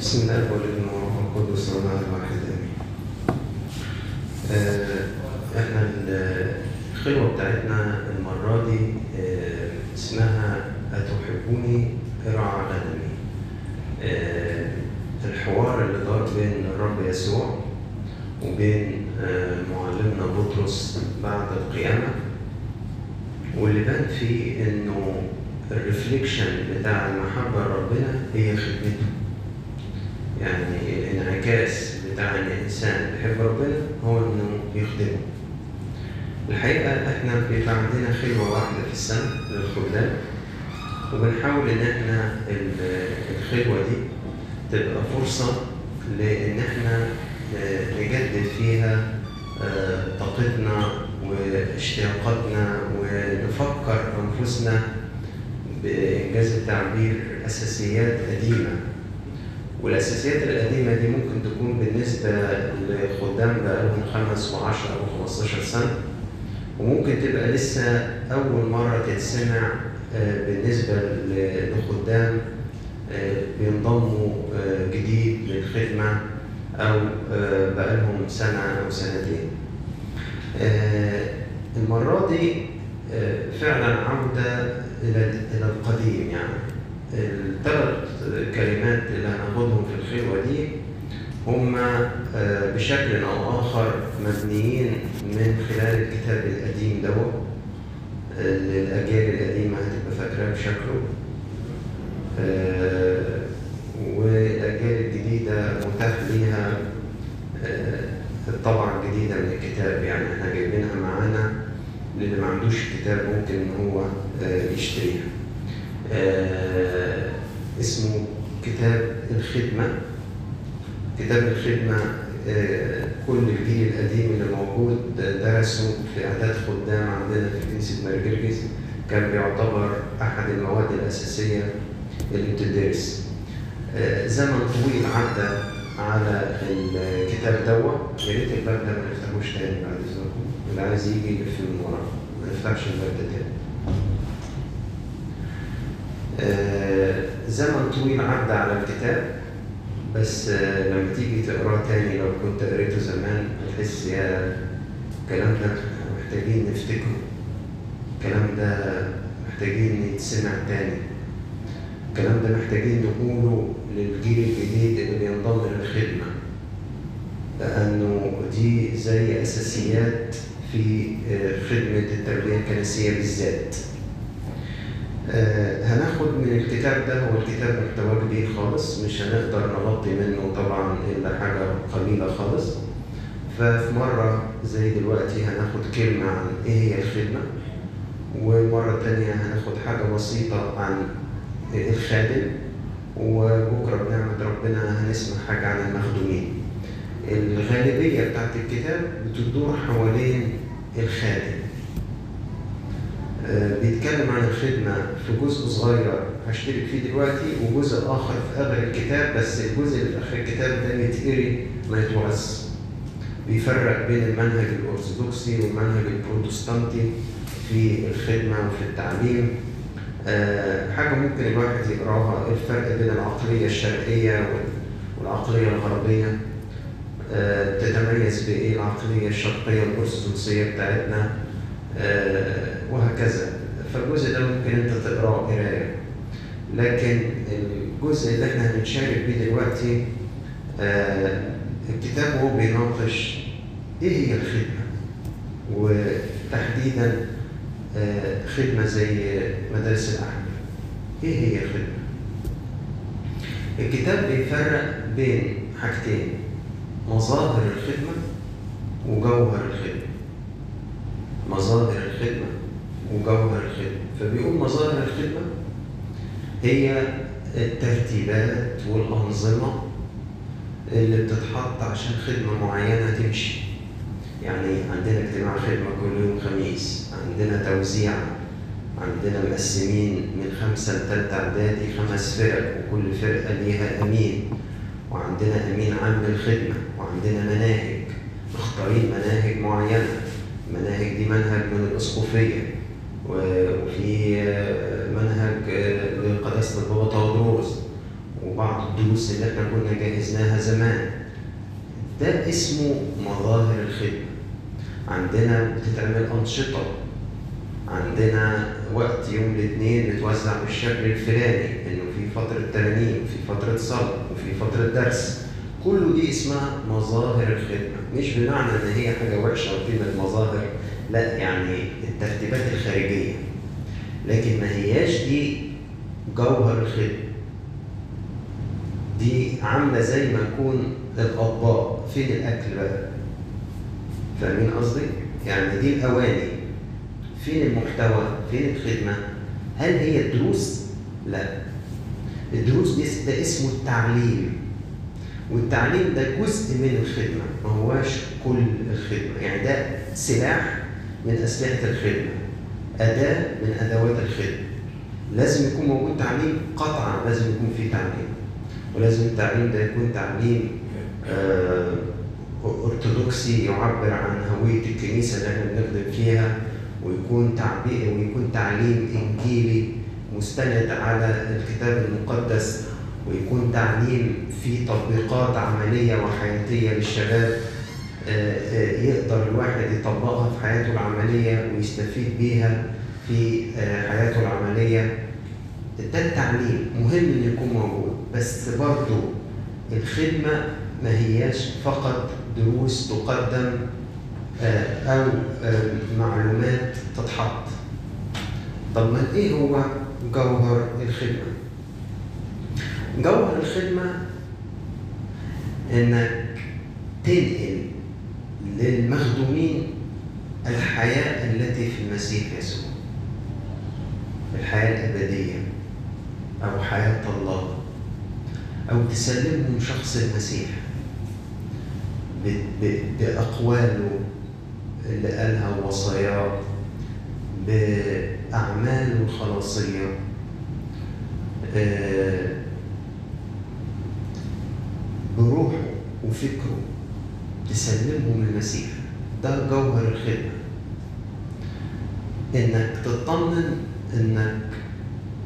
بسم الله والابن والروح القدس الله الواحد آمين. آه، إحنا الخلوه بتاعتنا المرة دي آه، اسمها أتحبوني ارعى غنمي. آه، الحوار اللي دار بين الرب يسوع وبين معلمنا بطرس بعد القيامة واللي بان فيه إنه الريفليكشن بتاع المحبة لربنا هي خدمته. يعني الانعكاس بتاع ان الإنسان بيحب ربنا هو إنه يخدمه. الحقيقة إحنا بيبقى عندنا خلوة واحدة في السنة للخدام وبنحاول إن إحنا ال- الخلوة دي تبقى فرصة لإن إحنا آه، نجدد فيها آه، طاقتنا واشتياقاتنا ونفكر أنفسنا بإنجاز التعبير اساسيات قديمة والأساسيات القديمة دي ممكن تكون بالنسبة لخدام بقالهم خمس و10 أو 15 سنة وممكن تبقى لسه أول مرة تتسمع آه، بالنسبة لخدام آه، بينضموا آه، جديد للخدمة أو بقالهم سنة أو سنتين. المرة دي فعلا عودة إلى القديم يعني الثلاث كلمات اللي هناخدهم في الخلوه دي هم آه، بشكل أو اخر مبنيين من خلال الكتاب القديم دوت اللي الاجيال القديمة هتبقى فاكراه بشكله آه، والأجيال الجديدة متاح ليها آه، الطبعه الجديده من الكتاب يعني إحنا جايبينها معانا للي ما عندوش الكتاب ممكن إن هو آه، يشتريها. اسمه كتاب الخدمة. كتاب الخدمة آه، كل الجيل القديم اللي موجود درسوا في إعداد خدام عندنا في كنيسة مارجرجس كان بيعتبر أحد المواد الأساسية اللي بتدرس آه، زمن طويل عدى على الكتاب دوت يا ريت الباب ده ما نفتحوش تاني بعد إذنكم. اللي عايز يجي يلف من ورا. ما نفتحش الباب ده تاني. آه، زمن طويل عدى على الكتاب بس لما تيجي تقراه تاني لو كنت قريته زمان تحس يا الكلام ده محتاجين نفتكره. الكلام ده محتاجين يتسمع تاني. الكلام ده محتاجين نقوله للجيل الجديد اللي بينضم للخدمة. لأنه دي زي أساسيات في خدمة التربية الكنسية بالذات. آه، هناخد من الكتاب ده هو الكتاب محتواه كبير خالص مش هنقدر نغطي منه طبعا إلا حاجة قليلة خالص. ففي مرة زي دلوقتي هناخد كلمة عن إيه هي الخدمة ومرة تانية هناخد حاجة بسيطة عن الخادم وبكرة بنعمة ربنا هنسمع حاجة عن المخدومين. الغالبية بتاعت الكتاب بتدور حوالين الخادم بيتكلم عن الخدمة في جزء صغير هشترك فيه دلوقتي وجزء آخر في آخر الكتاب بس الجزء اللي في آخر الكتاب ده يتقري ما يتوعظ. بيفرق بين المنهج الأرثوذكسي والمنهج البروتستانتي في الخدمة وفي التعليم. آه، حاجة ممكن الواحد يقراها الفرق بين العقلية الشرقية وال- والعقلية الغربية؟ آه، تتميز بإيه العقلية الشرقية الأرثوذكسية بتاعتنا؟ آه، وهكذا. فالجزء ده ممكن أنت تقرأه قراية. لكن الجزء اللي إحنا هنتشارك بيه دلوقتي آه، الكتاب هو بيناقش إيه هي الخدمة؟ وتحديدا آه، خدمة زي مدارس الاحلام إيه هي الخدمة؟ الكتاب بيفرق بين حاجتين مظاهر الخدمة وجوهر الخدمة. مظاهر الخدمة وجوهر الخدمة. فبيقول مظاهر الخدمة هي الترتيبات والأنظمة اللي بتتحط عشان خدمة معينة تمشي. يعني عندنا اجتماع خدمة كل يوم خميس عندنا توزيع عندنا مقسمين من خمسة لتالتة إعدادي خمس فرق وكل فرقة ليها أمين. وعندنا أمين عام للخدمة وعندنا مناهج. مختارين مناهج معينة. المناهج دي منهج من الأسقفية. وفي منهج لقداسة البابا تودروس وبعض الدروس اللي إحنا كنا جهزناها زمان. ده اسمه مظاهر الخدمة. عندنا بتتعمل أنشطة. عندنا وقت يوم الاثنين متوزع بالشكل الفلاني إنه في فترة ترانيم وفي فترة صلاة وفي فترة درس. كله دي اسمها مظاهر الخدمة. مش بمعنى إن هي حاجة وحشة وكلمة مظاهر لا يعني الترتيبات الخارجية لكن ما هياش دي جوهر الخدمة دي عاملة زي ما يكون الأطباق فين الأكل بقى فاهمين قصدي؟ يعني دي الأواني فين المحتوى؟ فين الخدمة؟ هل هي الدروس؟ لا الدروس دي ده اسمه التعليم والتعليم ده جزء من الخدمة ما هواش كل الخدمة يعني ده سلاح من أسلحة الخدمة أداة من أدوات الخدمة. لازم يكون موجود تعليم قطعا لازم يكون في تعليم. ولازم التعليم ده يكون تعليم آه أرثوذكسي يعبر عن هوية الكنيسة اللي إحنا بنخدم فيها ويكون تعبير ويكون تعليم إنجيلي مستند على الكتاب المقدس ويكون تعليم في تطبيقات عملية وحياتية للشباب. يقدر الواحد يطبقها في حياته العملية ويستفيد بيها في حياته العملية ده التعليم مهم إنه يكون موجود بس برضه الخدمة ما هياش فقط دروس تقدم أو معلومات تتحط طب ما إيه هو جوهر الخدمة؟ جوهر الخدمة إنك تنقل للمخدومين الحياة التي في المسيح يسوع. الحياة الأبدية أو حياة الله أو تسلمهم شخص المسيح بأقواله اللي قالها ووصاياه بأعماله الخلاصية بروحه وفكره. تسلمهم المسيح ده جوهر الخدمة. إنك تطمن إنك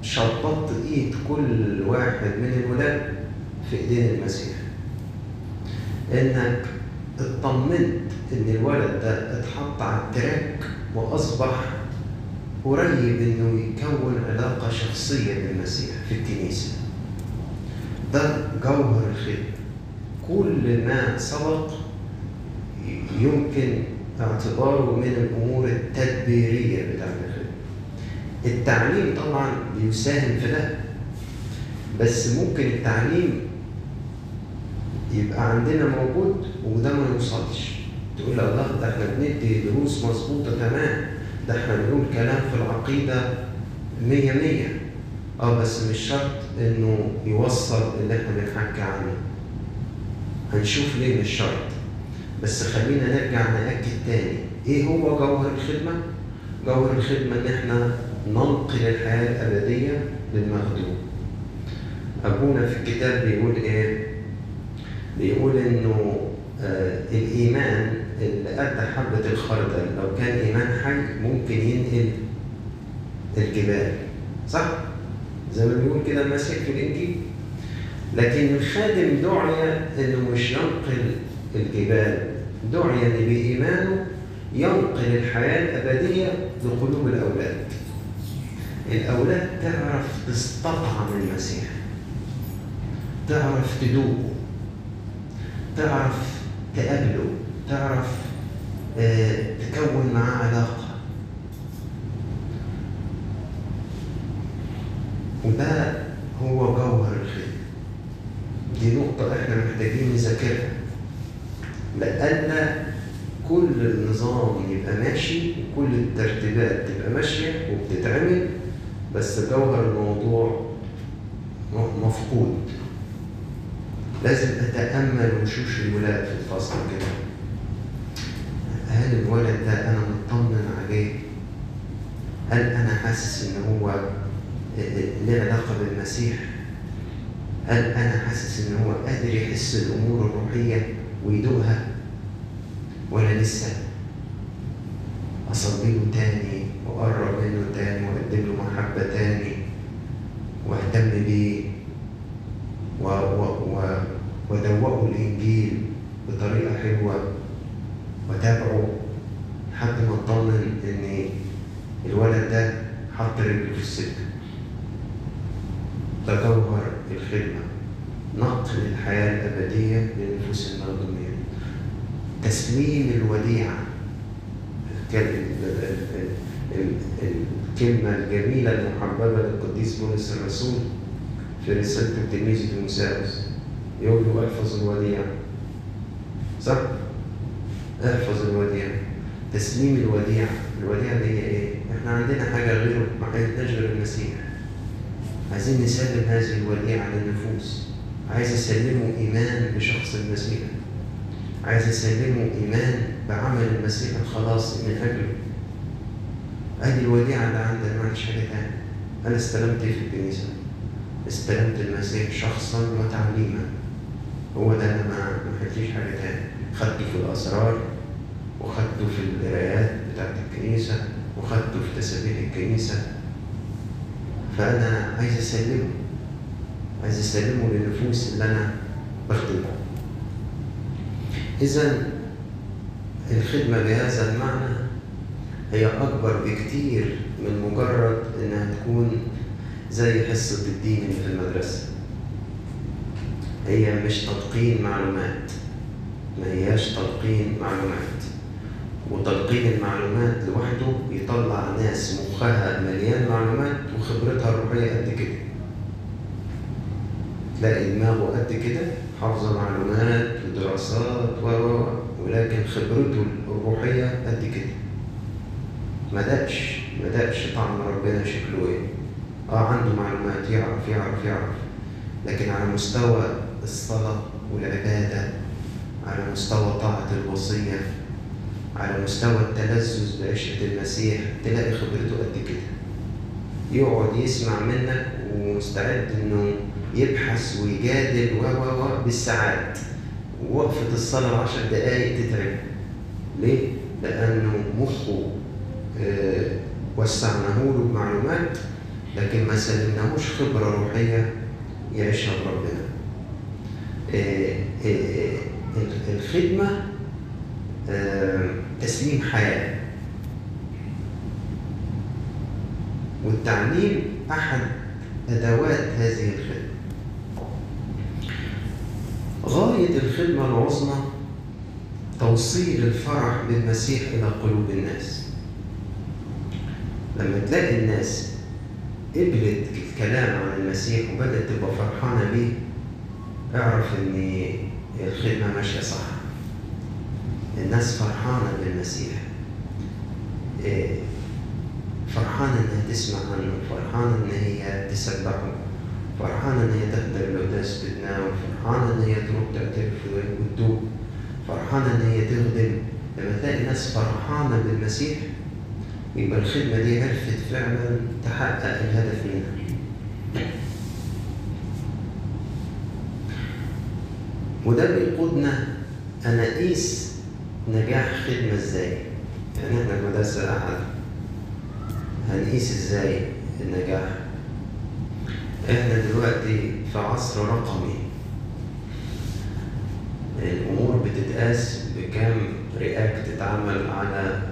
شبطت إيد كل واحد من الولاد في إيدين المسيح. إنك اطمنت إن الولد ده اتحط على التراك وأصبح قريب إنه يكون علاقة شخصية بالمسيح في الكنيسة. ده جوهر الخدمة. كل ما سبق يمكن اعتباره من الأمور التدبيرية بتاعت الخدمة. التعليم طبعا بيساهم في ده بس ممكن التعليم يبقى عندنا موجود وده ما يوصلش. تقول لا ده إحنا بندي دروس مظبوطة تمام ده إحنا بنقول كلام في العقيدة مية مية. آه بس مش شرط إنه يوصل اللي إحنا بنحكي عنه. هنشوف ليه مش شرط. بس خلينا نرجع نأكد تاني إيه هو جوهر الخدمة؟ جوهر الخدمة إن إحنا ننقل الحياة الأبدية للمخدوم أبونا في الكتاب بيقول إيه؟ بيقول إنه آه الإيمان اللي قد حبة الخردل لو كان إيمان حي ممكن ينقل الجبال صح؟ زي ما بيقول كده المسيح في الإنجيل لكن الخادم دعي إنه مش ينقل الجبال دعي ان بايمانه ينقل الحياة الأبدية لقلوب الأولاد. الأولاد تعرف تستطعم المسيح. تعرف تدوقه. تعرف تقابله، تعرف آه تكون معاه علاقة. وده هو جوهر الخدمه. دي نقطة إحنا محتاجين نذاكرها لأن كل النظام يبقى ماشي وكل الترتيبات تبقى ماشية وبتتعمل بس جوهر الموضوع مفقود لازم أتأمل وشوش الولاد في الفصل كده هل الولد ده أنا مطمن عليه؟ هل أنا حاسس إن هو له علاقة بالمسيح؟ هل أنا حاسس إن هو قادر يحس الأمور الروحية ويدوقها ولا لسه؟ أصلي له تاني وأقرب منه تاني وأقدم له محبة تاني وأهتم بيه و و و ودوقوا الإنجيل بطريقة حلوة وتابعوا لحد ما اطمن إن الولد ده حط رجله في السكة ده جوهر الخدمة نقل الحياة الأبدية للنفوس المخدومين تسليم الوديعة الكلمة الجميلة المحببة للقديس بولس الرسول في رسالة التلميذ تيموساوس يقول له أحفظ الوديعة صح؟ أحفظ الوديعة تسليم الوديعة الوديعة دي هي إيه؟ إحنا عندنا حاجة غيره ما عندناش غير المسيح. عايزين نسلم هذه الوديعة للنفوس. عايز أسلمه إيمان بشخص المسيح. عايز اسلمه إيمان بعمل المسيح الخلاص من أجله. ادي الوديعه اللي عندنا ما عنديش حاجة تاني أنا استلمت إيه في الكنيسة؟ استلمت المسيح شخصا وتعليما. هو ده أنا ما خدتش حاجة تاني خدته في الأسرار وخدته في القرايات بتاعت الكنيسة وخدته في تسابيح الكنيسة. فأنا عايز أسلمه. عايز أسلمه للنفوس اللي أنا بخدمها اذا الخدمة بهذا المعنى هي أكبر بكتير من مجرد إنها تكون زي حصة الدين اللي في المدرسة. هي مش تلقين معلومات. ما هياش تلقين معلومات. وتلقين المعلومات لوحده يطلع ناس مخها مليان معلومات وخبرتها الروحية قد كده. تلاقي دماغه قد كده حافظة معلومات ودراسات و ولكن خبرته الروحية قد كده. ما دقش ما دقش طعم ربنا شكله إيه. آه عنده معلومات يعرف يعرف يعرف. لكن على مستوى الصلاة والعبادة على مستوى طاعة الوصية على مستوى التلذذ بعشرة المسيح تلاقي خبرته قد كده. يقعد يسمع منك ومستعد إنه يبحث ويجادل و و و بالساعات. وقفة الصلاة عشر دقايق تتعب. ليه؟ لأنه مخه آه وسعناه له بمعلومات لكن ما سلمناهوش خبرة روحية يعيشها بربنا. آه آه الخدمة تسليم حياة. والتعليم أحد أدوات هذه الخدمة. غاية الخدمة العظمى توصيل الفرح بالمسيح إلى قلوب الناس. لما تلاقي الناس قبلت الكلام عن المسيح وبدأت تبقى فرحانة بيه اعرف إن الخدمة ماشية صح. الناس فرحانة بالمسيح. فرحانة إنها تسمع عنه فرحانة إن هي تسبحه. فرحانة إن هي تحضر القداس بتناول فرحانة إن هي تروح تعترف وتتوب فرحانة إن هي تخدم لما تلاقي ناس فرحانة بالمسيح يبقى الخدمة دي عرفت فعلا تحقق الهدف منها وده بيقودنا أنا أقيس نجاح خدمة إزاي؟ يعني إحنا في مدرسة أحد هنقيس إزاي النجاح؟ إحنا دلوقتي في عصر رقمي. الأمور بتتقاس بكام react اتعمل على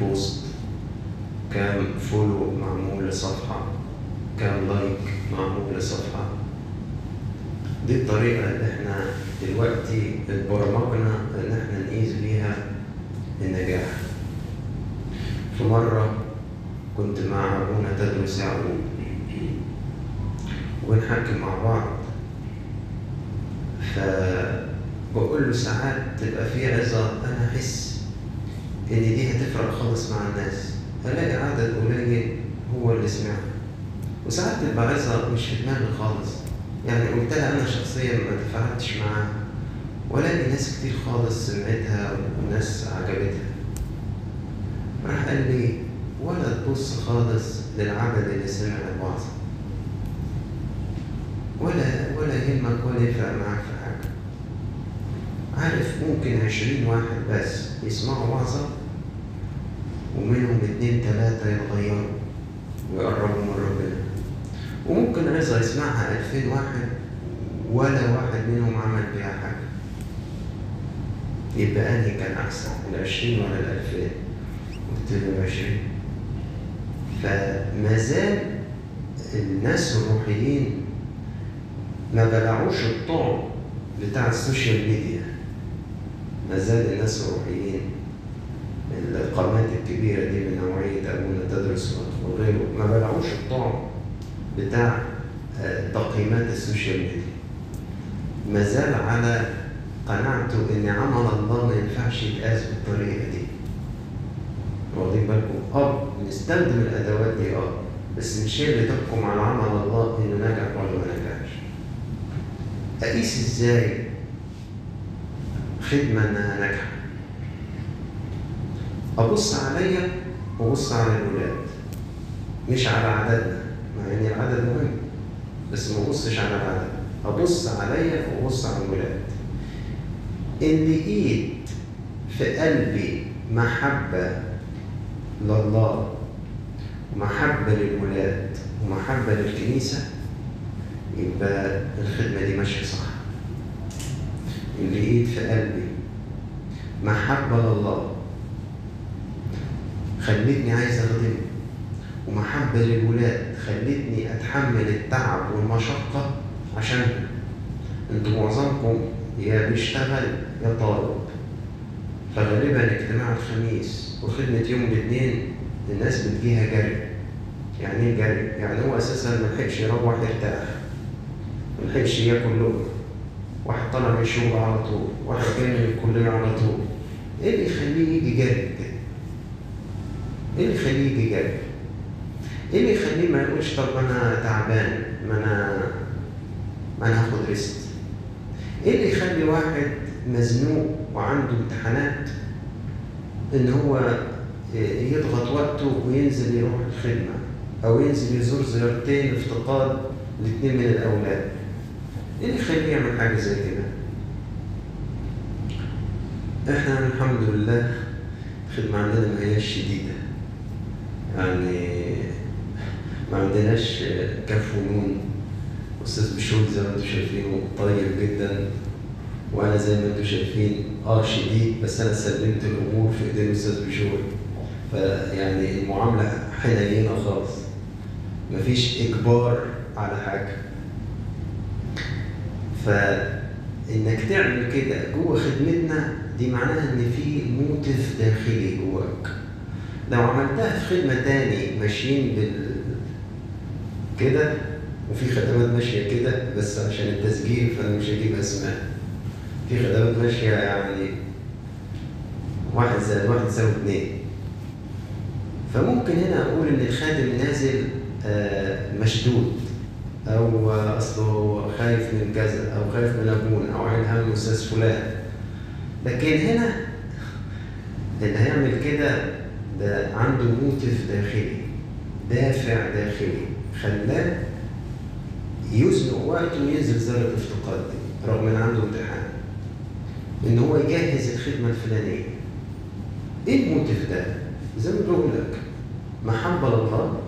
post كام follow معمول لصفحة كام like معمول لصفحة. دي الطريقة اللي إحنا دلوقتي اتبرمجنا إن إحنا نقيس بيها النجاح. في مرة كنت مع أبونا تدرس يعقوب. وبنحكي مع بعض. فبقول له ساعات تبقى في عظة أنا أحس إن دي هتفرق خالص مع الناس. ألاقي عدد قليل هو اللي سمعها. وساعات تبقى عظة مش في دماغي خالص. يعني قلتها أنا شخصيا ما تفاعلتش معاها. ولاقي ناس كتير خالص سمعتها وناس عجبتها. راح قال لي ولا تبص خالص للعدد اللي سمع الوعظة ولا ولا يهمك ولا يفرق معاك في حاجة. عارف ممكن عشرين واحد بس يسمعوا وعظة ومنهم اتنين تلاتة يتغيروا ويقربوا من ربنا. وممكن عظة يسمعها ألفين واحد ولا واحد منهم عمل بيها حاجة. يبقى أنهي كان أحسن العشرين ولا الألفين؟ قلت له العشرين. فما زال الناس الروحيين ما بلعوش الطعم بتاع السوشيال ميديا. ما زال الناس الروحيين القامات الكبيرة دي من نوعية أبونا تدرس وغيره ما بلعوش الطعم بتاع تقييمات ال social media. ما زال على قناعته إن عمل الله ما ينفعش يتقاس بالطريقة دي. واخدين بالكم؟ آه بنستخدم الأدوات دي آه بس مش هي اللي تحكم على عمل الله إنه نجح ولا ما نجحش اقيس إزاي خدمة انها ناجحة؟ أبص عليا وأبص على الولاد مش على عددنا مع إن العدد مهم بس ما أبصش على العدد أبص عليا وأبص على الولاد. ان لقيت في قلبي محبة لله ومحبه للولاد ومحبة للكنيسة يبقى الخدمة دي ماشية صح. لقيت في قلبي. محبه لله خلتني عايز اخدمه ومحبة للولاد خلتني أتحمل التعب والمشقة عشانهم أنتوا معظمكم يا بيشتغل يا طالب. فغالبا اجتماع الخميس وخدمة يوم الاثنين الناس بتجيها جري. يعني إيه جري؟ يعني هو أساسا ما لحقش يروح يرتاح. ما لحقش ياكل لقمة واحد طالع من الشغل على طول. واحد جاي من الكلية على طول. إيه اللي يخليه يجي كده؟ إيه اللي يخليه يجي جري؟ إيه اللي يخليه ما يقولش طب أنا تعبان ما أنا ما أنا هاخد ريست إيه اللي يخلي واحد مزنوق وعنده امتحانات إن هو يضغط وقته وينزل يروح الخدمة أو ينزل يزور زيارتين افتقاد لاثنين من الأولاد؟ إيه اللي يخليه يعمل حاجة زي كده؟ إحنا الحمد لله الخدمه عندنا ما هياش شديدة. يعني ما عندناش كف ونون أستاذ بشوي زي ما أنتم شايفينه طيب جدا. وأنا زي ما أنتم شايفين آه شديد بس أنا سلمت الأمور في إيدين الاستاذ بشوي. فيعني المعاملة حنينة خالص. مفيش إجبار على حاجة. فإنك تعمل كده جوه خدمتنا دي معناها إن في موتف داخلي جواك. لو عملتها في خدمة تاني ماشيين بال كده وفي خدمات ماشية كده بس عشان التسجيل فأنا مش هجيب أسماء. في خدمات ماشية يعني واحد زائد واحد يساوي اثنين فممكن هنا أقول إن الخادم نازل مشدود. أو اصله خايف من كذا أو خايف من ابونا أو عين هم أستاذ فلان. لكن هنا اللي هيعمل كده ده عنده موتف داخلي دافع داخلي خلاه يزنق وقته وينزل زر الافتقاد دي رغم إن عنده امتحان. إن هو يجهز الخدمة الفلانية. إيه الموتف ده؟ زي ما بقول لك محبة لله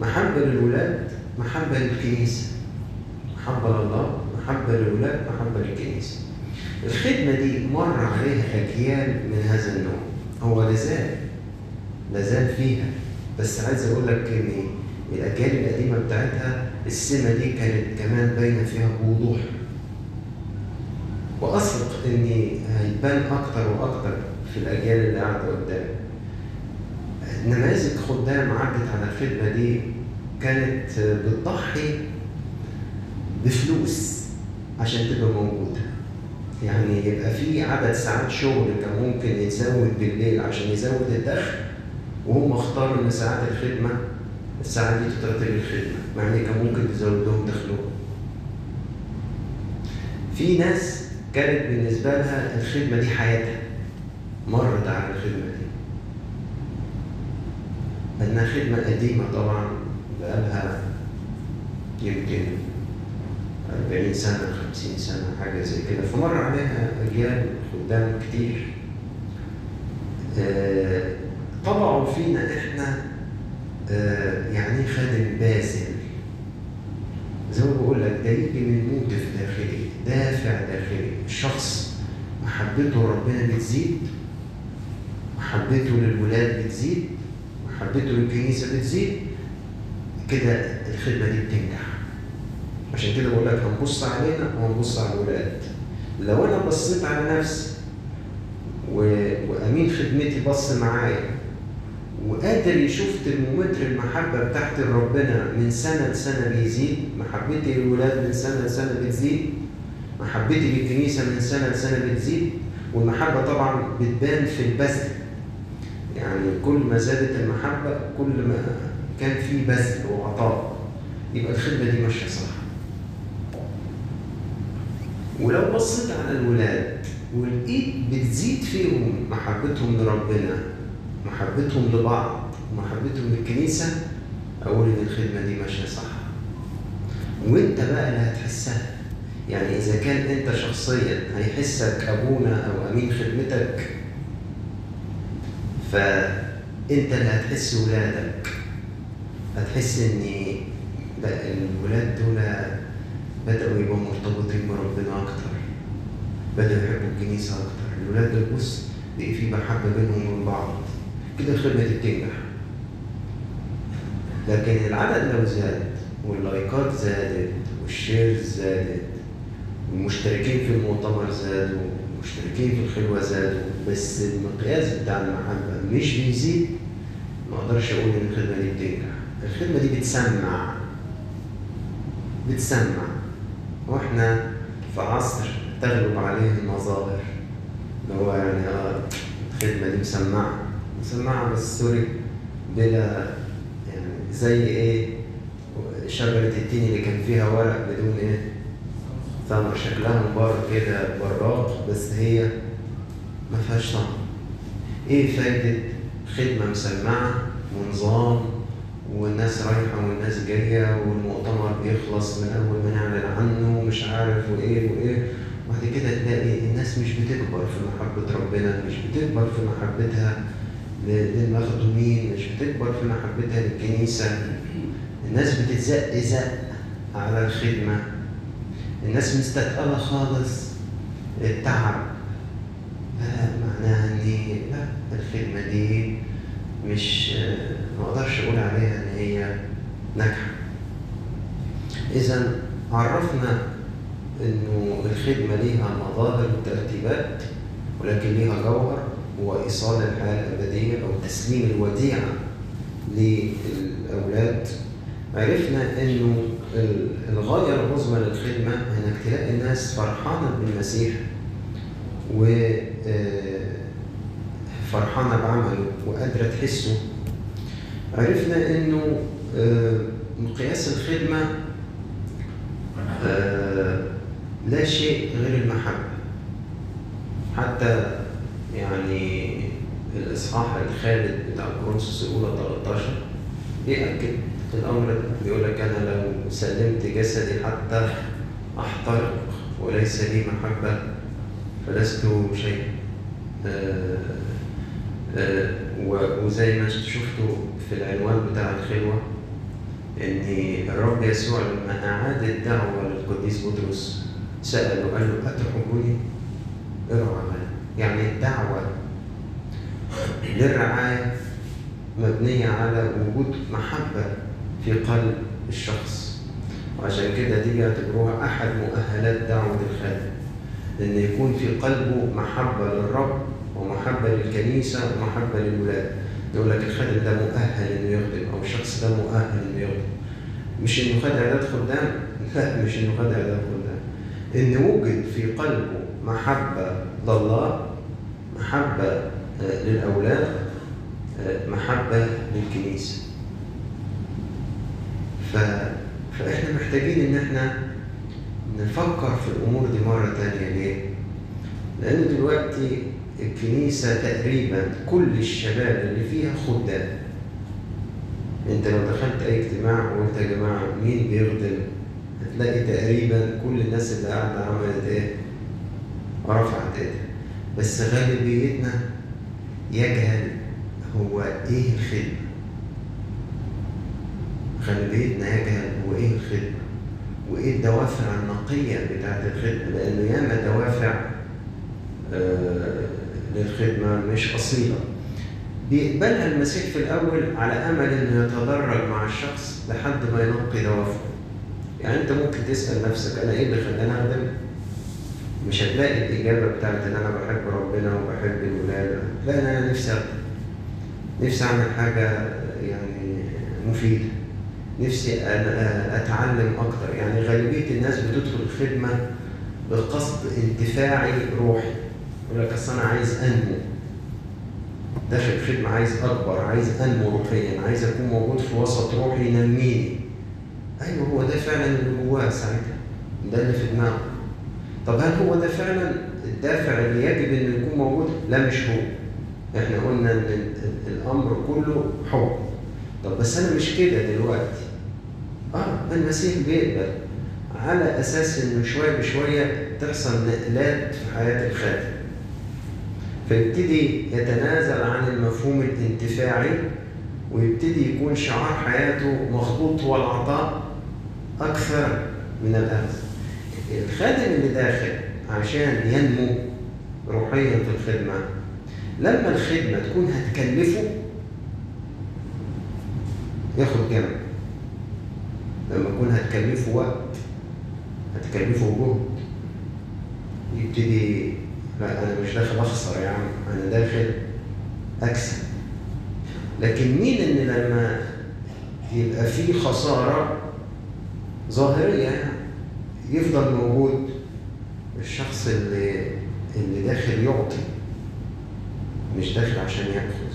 محبة للولاد محبة للكنيسة. محبة لله محبة للولاد محبة للكنيسة. الخدمة دي مر عليها أجيال من هذا النوع. هو لازال لازال فيها. بس عايز أقول لك إن الأجيال القديمة بتاعتها السمة دي كانت كمان باينة فيها بوضوح. واثق إن هيبان أكتر وأكتر في الأجيال اللي قاعدة قدامي نماذج خدام عدت على الخدمة دي كانت بتضحي بفلوس عشان تبقى موجودة يعني يبقى في عدد ساعات شغل كان ممكن يتزود بالليل عشان يزود الدخل وهم اختاروا إن ساعات الخدمة الساعات دي تترتب الخدمة مع إن كان ممكن تزود لهم دخلهم. في ناس كانت بالنسبة لها الخدمة دي حياتها مرت على الخدمة دي. لأنها خدمة قديمة طبعا بقالها يمكن 40 سنة 50 سنة حاجة زي كده. فمر عليها أجيال خدام كتير. آه طبعوا فينا إحنا آه يعني خادم باسل. زي ما بقول لك ده يجي من موتف داخلي دافع داخلي الشخص محبته لربنا بتزيد محبته للولاد بتزيد محبته للكنيسة بتزيد كده الخدمة دي بتنجح. عشان كده بقول لك هنبص علينا وهنبص على الولاد. لو أنا بصيت على نفسي و... وأمين خدمتي بص معايا وقادر يشوف ترمومتر المحبة بتاعت ربنا من سنة لسنة بيزيد محبتي للولاد من سنة لسنة بتزيد محبتي للكنيسة من سنة لسنة بتزيد والمحبة طبعا بتبان في البذل. يعني كل ما زادت المحبة كل ما كان في بذل وعطاء يبقى الخدمة دي ماشية صح. ولو بصيت على الولاد ولقيت بتزيد فيهم محبتهم لربنا محبتهم لبعض ومحبتهم للكنيسة أقول إن الخدمة دي ماشية صح. وأنت بقى اللي هتحسها. يعني إذا كان أنت شخصيا هيحسك أبونا أو أمين خدمتك فأنت اللي هتحس ولادك. هتحس إن لا الولاد دول بدأوا يبقوا مرتبطين بربنا أكتر بدأوا يحبوا الكنيسة أكتر. الولاد دول بص بقي في محبة بينهم وبين بعض. كده الخدمة دي بتنجح. لكن العدد لو زاد واللايكات زادت والشيرز زادت والمشتركين في المؤتمر زادوا والمشتركين في الخلوة زادوا بس المقياس بتاع المحبة مش بيزيد ما أقدرش أقول إن الخدمة دي بتنجح. الخدمة دي بتسمع. بتسمع. وإحنا في عصر تغلب عليه المظاهر. اللي هو يعني آه الخدمة دي مسمعة. مسمعة بس سوري بلا يعني زي إيه؟ شجرة التين اللي كان فيها ورق بدون إيه؟ ثمر. شكلها من بره كده براق بس هي ما فيهاش طعم إيه فايدة خدمة مسمعة ونظام والناس رايحة والناس جاية والمؤتمر بيخلص من أول ما نعلن عنه ومش عارف وإيه وإيه. وبعد كده تلاقي الناس مش بتكبر في محبة ربنا مش بتكبر في محبتها للمخدومين مش بتكبر في محبتها للكنيسة. الناس بتتزق زق على الخدمة. الناس مستثقلة خالص. التعب. معناها لا الخدمة دي مش ما أقدرش أقول عليها ان هي ناجحة. إذا عرفنا إنه الخدمة ليها مظاهر وترتيبات ولكن ليها جوهر هو ايصال الحياة الأبدية أو تسليم الوديعة للأولاد. عرفنا إنه الغاية العظمى للخدمة إنك تلاقي الناس فرحانة بالمسيح و فرحانة بعمله وقادرة تحسه عرفنا إنه مقياس الخدمة لا شيء غير المحبة. حتى يعني الإصحاح الخالد بتاع كورنثوس الأولى 13 بيأكد الأمر ده بيقول لك أنا لو سلمت جسدي حتى أحترق وليس لي محبة فلست آآ آآ وزي ما شفتوا في العنوان بتاع الخلوة إن الرب يسوع لما أعاد الدعوة للقديس بطرس سأله قال له أتحبني؟ ارعى يعني الدعوة للرعاية مبنية على وجود محبة في قلب الشخص وعشان كده دي بيعتبروها أحد مؤهلات دعوة الخادم إن يكون في قلبه محبة للرب ومحبة للكنيسة ومحبة للولاد. يقول لك الخادم ده مؤهل إنه يخدم أو الشخص ده مؤهل إنه يخدم. مش إنه خد إعداد خدام؟ لا مش إنه خد إعداد خدام. إن وجد في قلبه محبة لله محبة للأولاد محبة للكنيسة. ف... فإحنا محتاجين إن إحنا نفكر في الأمور دي مرة تانية ليه؟ لأن دلوقتي الكنيسة تقريبا كل الشباب اللي فيها خدام. أنت لو دخلت أي اجتماع وقلت يا جماعة مين بيخدم؟ هتلاقي تقريبا كل الناس اللي قاعدة عملت إيه؟ رفعت إيدها بس غالبيتنا يجهل هو إيه الخدمة. غالبيتنا يجهل هو إيه الخدمة. وإيه الدوافع النقية بتاعت الخدمة؟ لأنه ياما دوافع آه، للخدمة مش أصيلة. بيقبلها المسيح في الأول على أمل إنه يتدرج مع الشخص لحد ما ينقي دوافعه يعني أنت ممكن تسأل نفسك أنا إيه اللي خلاني اخدم مش هتلاقي الإجابة بتاعت إن أنا بحب ربنا وبحب الولادة. لا أنا نفسي أخدم. نفسي أعمل حاجة يعني مفيدة. نفسي أنا أتعلم أكتر. يعني غالبية الناس بتدخل الخدمة بقصد انتفاعي روحي. يقول لك أصل أنا عايز أنمو. داخل الخدمه عايز أكبر عايز أنمو روحيا عايز أكون موجود في وسط روحي ينميني. أيوه هو ده فعلا اللي جواه ساعتها. ده اللي في دماغه. طب هل هو ده فعلا الدافع اللي يجب إنه يكون موجود؟ لا مش هو. إحنا قلنا إن ال- الأمر كله حب. طب بس أنا مش كده دلوقتي. آه المسيح بيقبل على أساس إنه شوية بشوية تحصل نقلات في حياة الخادم. فيبتدي يتنازل عن المفهوم الانتفاعي ويبتدي يكون شعار حياته مخطوط هو العطاء أكثر من الاخذ الخادم اللي داخل عشان ينمو روحيا في الخدمة لما الخدمة تكون هتكلفه ياخد جنب. لما تكون هتكلفه وقت هتكلفه جهد. يبتدي لا أنا مش داخل اخسر يا عم أنا داخل اكسب لكن مين إن لما يبقى في خسارة ظاهرية يفضل موجود؟ الشخص اللي اللي داخل يعطي مش داخل عشان ياخذ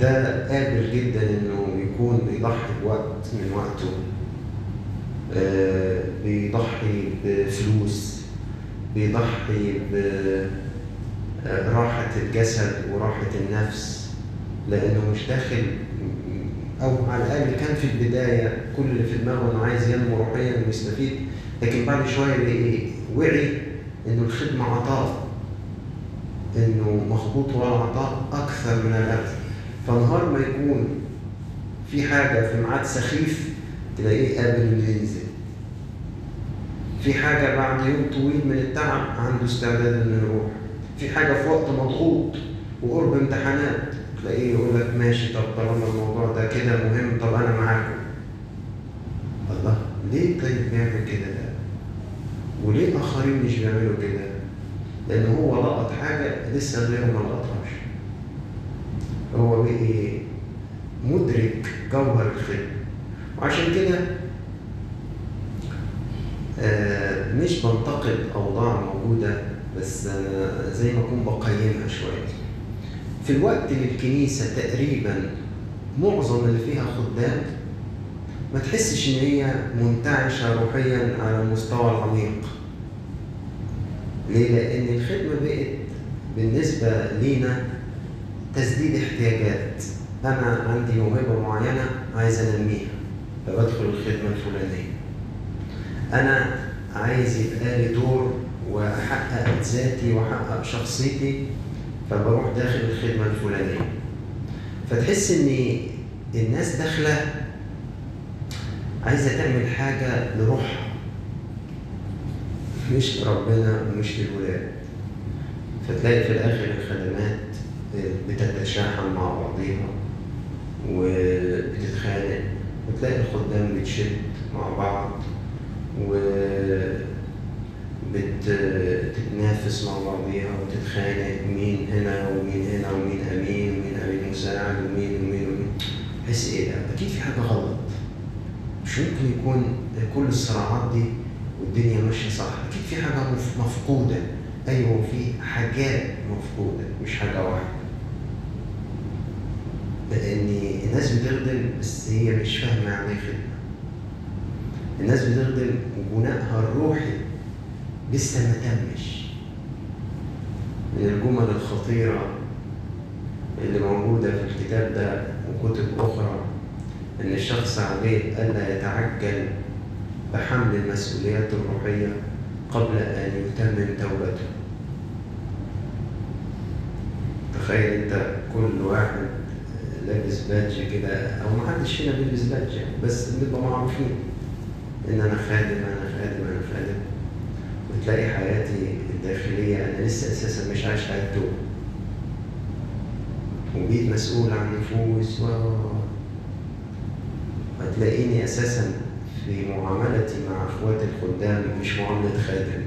ده قابل جدا إنه يكون بيضحي بوقت من وقته آه، بيضحي بفلوس. بيضحي براحة الجسد وراحة النفس لأنه مش داخل أو على الأقل كان في البداية كل اللي في دماغه إنه عايز ينمو روحيا ويستفيد لكن بعد شوية وعي إنه الخدمة عطاء إنه مخبوط ورا العطاء أكثر من الأخذ فنهار ما يكون في حاجة في ميعاد سخيف تلاقيه قابل إنه ينزل. في حاجة بعد يوم طويل من التعب عنده استعداد إنه يروح. في حاجة في وقت مضغوط وقرب امتحانات تلاقيه يقول لك ماشي طب طالما الموضوع ده كده مهم طب أنا معاكم. الله ليه طيب بيعمل كده ده؟ وليه آخرين مش بيعملوا كده؟ لأن هو لقط حاجة لسه غيره ما لقطهاش. هو بقي مدرك جوهر الخدمة. وعشان كده مش بنتقد أوضاع موجودة بس أنا زي ما أكون بقيمها شوية. في الوقت اللي الكنيسة تقريبا معظم اللي فيها خدام ما تحسش إن هي منتعشة روحيا على المستوى العميق. ليه؟ لأن الخدمة بقت بالنسبة لينا تسديد احتياجات. أنا عندي موهبة معينة عايز أنميها فبدخل الخدمة الفلانية. أنا عايز يبقى لي دور وأحقق ذاتي وأحقق شخصيتي فبروح داخل الخدمة الفلانية. فتحس إن الناس داخلة عايزة تعمل حاجة لروحها مش لربنا ومش للولاد فتلاقي في الآخر الخدمات بتتشاحن مع بعضيها وبتتخانق وتلاقي الخدام بتشد مع بعض. وبتتنافس مع بعضيها وتتخانق مين هنا ومين هنا ومين أمين ومين أمين مساعد ومين ومين ومين. تحس إيه ده؟ أكيد في حاجة غلط. مش ممكن يكون كل الصراعات دي والدنيا ماشية صح. أكيد في حاجة مف- مفقودة. أيوه في حاجات مفقودة مش حاجة واحدة. لأن الناس بتخدم بس هي مش فاهمة يعني إيه خدمة. الناس بتخدم وبنائها الروحي لسه ما تمش. من الجمل الخطيرة اللي موجودة في الكتاب ده وكتب أخرى إن الشخص عليه ألا يتعجل بحمل المسؤوليات الروحية قبل أن يتمم توبته. تخيل أنت كل واحد لابس badge كده أو محدش فينا بيلبس badge بس بنبقى معروفين. إن أنا خادم أنا خادم أنا خادم. وتلاقي حياتي الداخلية أنا لسه أساسا مش عايش حياة توبه وبقيت مسؤول عن نفوس و هتلاقيني أساسا في معاملتي مع أخواتي الخدام مش معاملة خادم.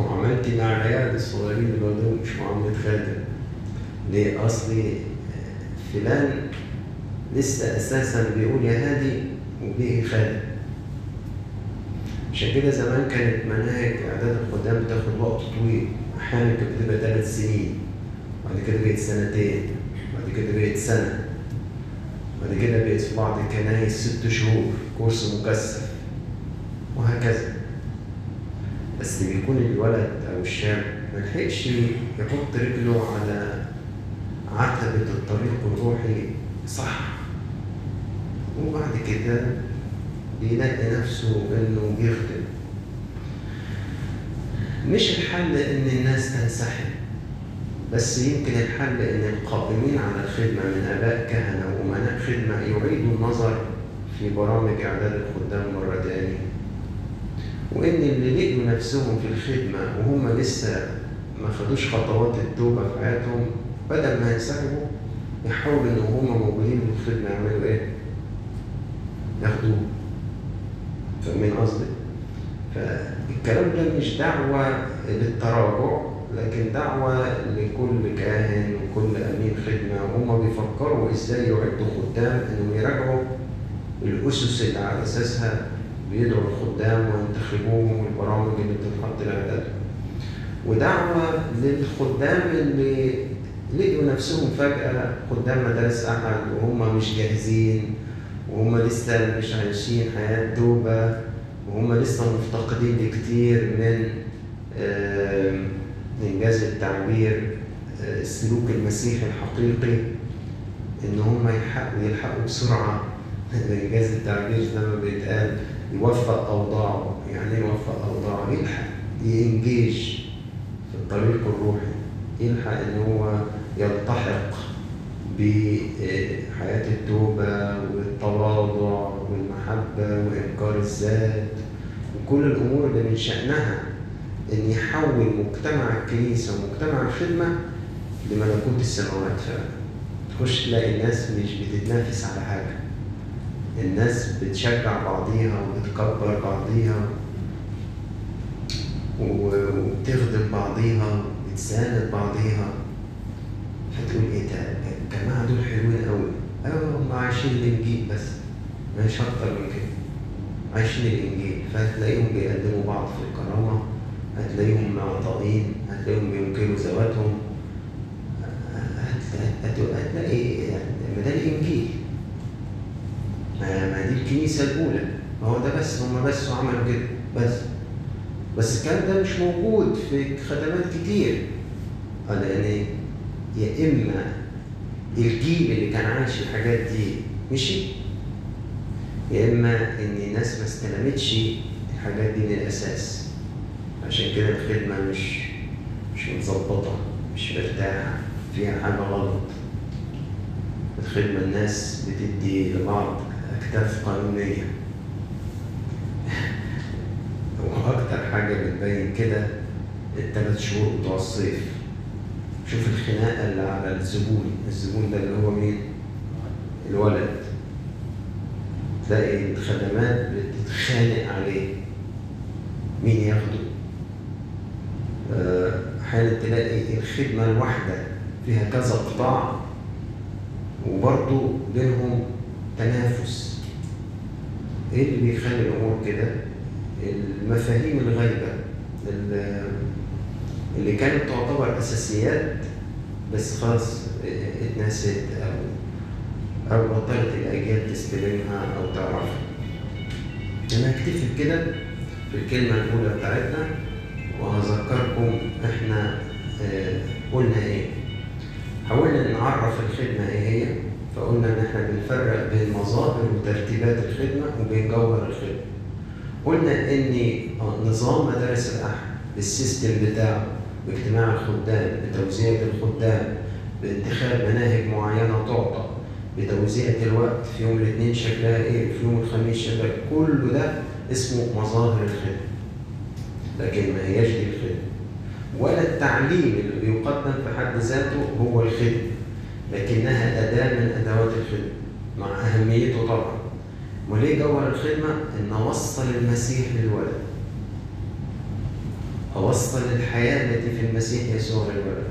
معاملتي مع العيال الصغيرين اللي مش معاملة خادم. ليه؟ أصلي فلان لسه أساسا بيقول يا هادي وبيه خادم. عشان كده زمان كانت مناهج أعداد الخدام بتاخد وقت طويل. أحيانا كانت بتبقى ثلاث سنين بعد كده بقت سنتين بعد كده بقت سنة بعد كده بقت في بعض الكنايس ست شهور كورس مكثف وهكذا. بس بيكون الولد أو الشاب ملحقش يحط رجله على عتبة الطريق الروحي صح. وبعد كده بيلاقي نفسه إنه بيخدم. مش الحل إن الناس تنسحب بس يمكن الحل إن القائمين على الخدمة من أباء كهنة وأمناء خدمة يعيدوا النظر في برامج إعداد الخدام مرة تاني وإن اللي لقوا نفسهم في الخدمة وهم لسه ما خدوش خطوات التوبة في حياتهم بدل ما ينسحبوا يحاولوا إن هم موجودين في الخدمة يعملوا إيه؟ ياخدوه. فاهمين قصدي؟ فالكلام ده مش دعوة للتراجع لكن دعوة لكل كاهن وكل أمين خدمة وهم بيفكروا إزاي يعدوا خدام إنهم يراجعوا الأسس اللي على أساسها بيدعوا الخدام وينتخبوهم والبرامج اللي بتتحط لإعدادهم ودعوة للخدام اللي لقوا نفسهم فجأة خدام مدارس أحد وهم مش جاهزين وهم لسه مش عايشين حياة توبة وهم لسه مفتقدين لكتير من إنجاز التعبير السلوك المسيحي الحقيقي إن هم يلحقوا يلحقوا بسرعة إنجاز التعبير زي ما بيتقال يوفق أوضاعه. يعني إيه يوفق أوضاعه؟ يلحق ينجيج في الطريق الروحي. يلحق إن هو يلتحق بحياة التوبة والتواضع والمحبة وإنكار الذات وكل الأمور اللي من شأنها إن يحول مجتمع الكنيسة ومجتمع الخدمة لملكوت السماوات فعلا. تخش تلاقي الناس مش بتتنافس على حاجة. الناس بتشجع بعضيها وبتكبر بعضيها وبتخدم بعضيها وبتساند بعضيها. فتقول إيه ده؟ الجماعه دول حلوين قوي أيوه هم عايشين الإنجيل بس. مش أكتر من كده. عايشين الإنجيل. فهتلاقيهم بيقدموا بعض في الكرامة هتلاقيهم معطائين هتلاقيهم بينكروا ذواتهم. هتلاقي ما ده الإنجيل. ما دي الكنيسة الأولى. ما هو ده بس هم بس عملوا كده. بس. بس الكلام ده مش موجود في خدمات كتير. لأن يا إما الجيل اللي كان عايش الحاجات دي مشي؟ يا إما إن الناس ما استلمتش الحاجات دي من الأساس. عشان كده الخدمة مش مش متظبطة مش مرتاحة فيها حاجة غلط. الخدمة الناس بتدي لبعض اكتاف قانونية. وأكتر حاجة بتبين كده الثلاث شهور بتوع الصيف. شوف الخناقة اللي على الزبون. الزبون ده اللي هو مين؟ الولد. تلاقي الخدمات بتتخانق عليه. مين ياخده؟ أحيانا أه تلاقي الخدمة الواحدة فيها كذا قطاع وبرضه بينهم تنافس. إيه اللي بيخلي الأمور كده؟ المفاهيم الغايبة اللي كانت تعتبر أساسيات بس خلاص اتنست أو أو بطلت الأجيال تستلمها أو تعرفها. أنا هكتفي في الكلمة الأولى بتاعتنا وهذكركم إحنا قلنا إيه. حاولنا نعرف الخدمة إيه هي فقلنا إن إحنا بنفرق بين مظاهر وترتيبات الخدمة وبين جوهر الخدمة. قلنا إن نظام مدارس الاحد بالسيستم بتاعه باجتماع الخدام بتوزيع الخدام باتخاذ مناهج معينة تعطى بتوزيع الوقت في يوم الاثنين شكلها إيه؟ في يوم الخميس شكلها كل ده اسمه مظاهر الخدمة. لكن ما هياش دي الخدمة. ولا التعليم اللي بيقدم في حد ذاته هو الخدمة لكنها أداة من أدوات الخدمة مع أهميته طبعا. وليه جوهر الخدمة؟ إن أوصل المسيح للولد. أوصل الحياة التي في المسيح يسوع للولد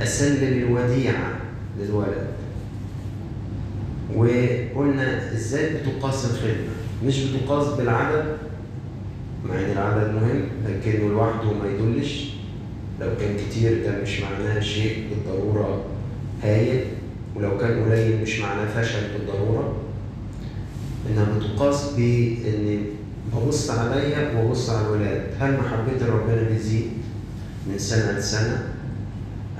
أسلم الوديعة للولد. وقلنا إزاي بتقاس الخدمة مش بتقاس بالعدد؟ مع إن العدد مهم لكنه لوحده ما يدلش. لو كان كتير ده مش معناه شيء بالضرورة هايل. ولو كان قليل مش معناه فشل بالضرورة. إنها بتقاس بإن ببص عليا وببص على الولاد هل محبتي لربنا بتزيد من سنة لسنة؟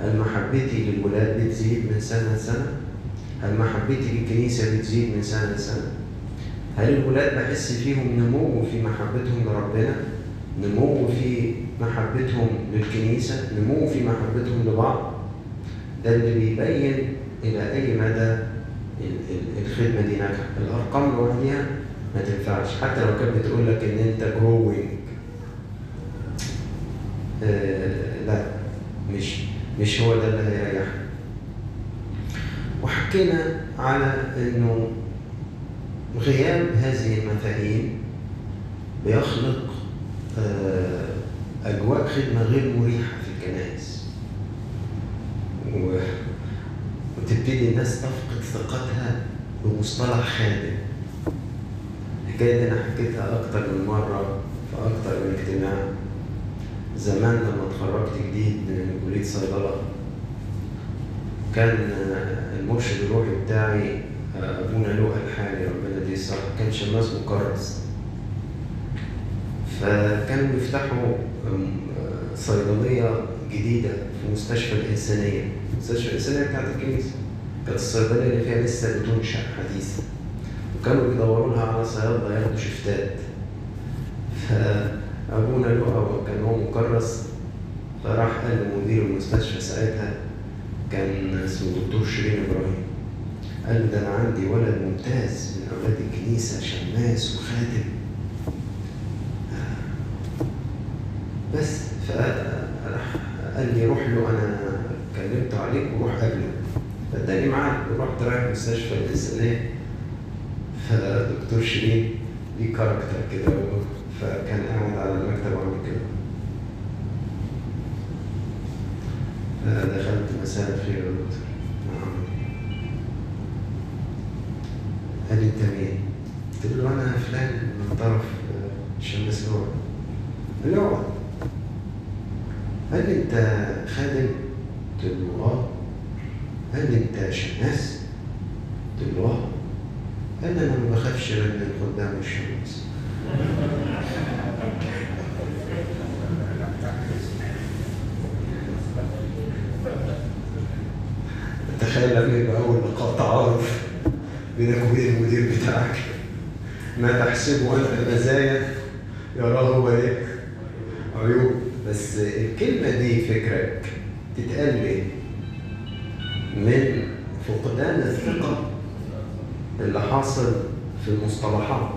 هل محبتي للولاد بتزيد من سنة لسنة؟ هل محبتي للكنيسة بتزيد من سنة لسنة؟ هل الولاد بحس فيهم نمو في محبتهم لربنا؟ نمو في محبتهم للكنيسة؟ نمو في محبتهم لبعض؟ ده اللي بيبين إلى أي مدى الخدمة دي ناجحة، الأرقام لوحدها ما تنفعش. حتى لو كانت بتقول لك إن أنت جروينج آه لا مش مش هو ده اللي هيريحك. وحكينا على إنه غياب هذه المفاهيم بيخلق أجواء خدمة غير مريحة في الكنائس. وتبتدي الناس تفقد ثقتها بمصطلح خادم. الحكاية دي أنا حكيتها أكتر من مرة في أكتر من اجتماع. زمان لما اتخرجت جديد من كلية صيدلة كان المرشد الروحي بتاعي أبونا لؤى الحالي ربنا يديه الصحة كان شماس مكرس. فكانوا بيفتحوا صيدلية جديدة في مستشفى الإنسانية. المستشفى الإنسانية بتاعت الكنيسة. كانت الصيدلية اللي فيها لسه بتنشأ حديثا. وكانوا بيدوروا لها على صيادلة ياخدوا شفتات ف ابونا لؤى كان هو مكرس فراح قال لمدير المستشفى ساعتها كان اسمه دكتور شيرين إبراهيم. قال له ده أنا عندي ولد ممتاز من أولاد الكنيسة شماس وخادم بس فراح قال لي روح له أنا كلمت عليك وروح قابله. فاداني معاه ورحت رايح المستشفى الإنسانية. فدكتور شيرين ليه كاركتر كده فكان قاعد على المكتب وعمل كده. دخلت مساء الخير يا دكتور. نعم. قال لي انت مين؟ قلت له أنا فلان من طرف شمس لوع قال لي اقعد. قال لي انت خادم؟ قلت له آه. قال لي انت شماس؟ قلت له آه. أنا ما بخافش من الخدام والشمس تخيل لما يبقى اول لقاء تعارف بينك وبين المدير بتاعك ما تحسبه أنت مزايا يراه هو إيه؟ عيوب بس الكلمة دي فكرك تتقال ليه؟ اللي حاصل في المصطلحات.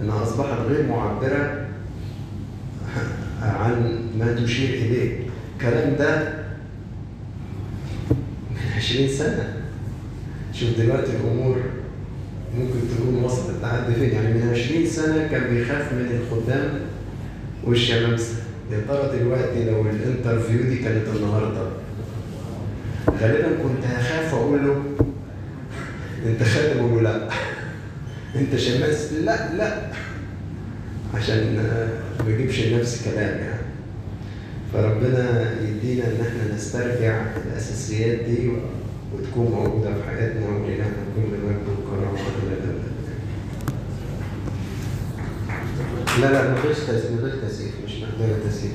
انها أصبحت غير معبرة عن ما تشير إليه. الكلام ده من 20 سنة. شوف دلوقتي الأمور ممكن تكون وصلت لحد فين. يعني من 20 سنة كان بيخاف من الخدام والشمامسة. يا ترى دلوقتي لو الانترفيو دي كانت النهارده غالبا كنت هخاف أقول له انت خادم له لا؟ انت شماس؟ لا لا. عشان ما يجيبش لنفسي كلام يعني. فربنا يدينا إن إحنا نسترجع الأساسيات دي وتكون موجودة في حياتنا ولنا كل وكرامه إلى الابد لا لا من غير تسييف مش محتاجة تسييف.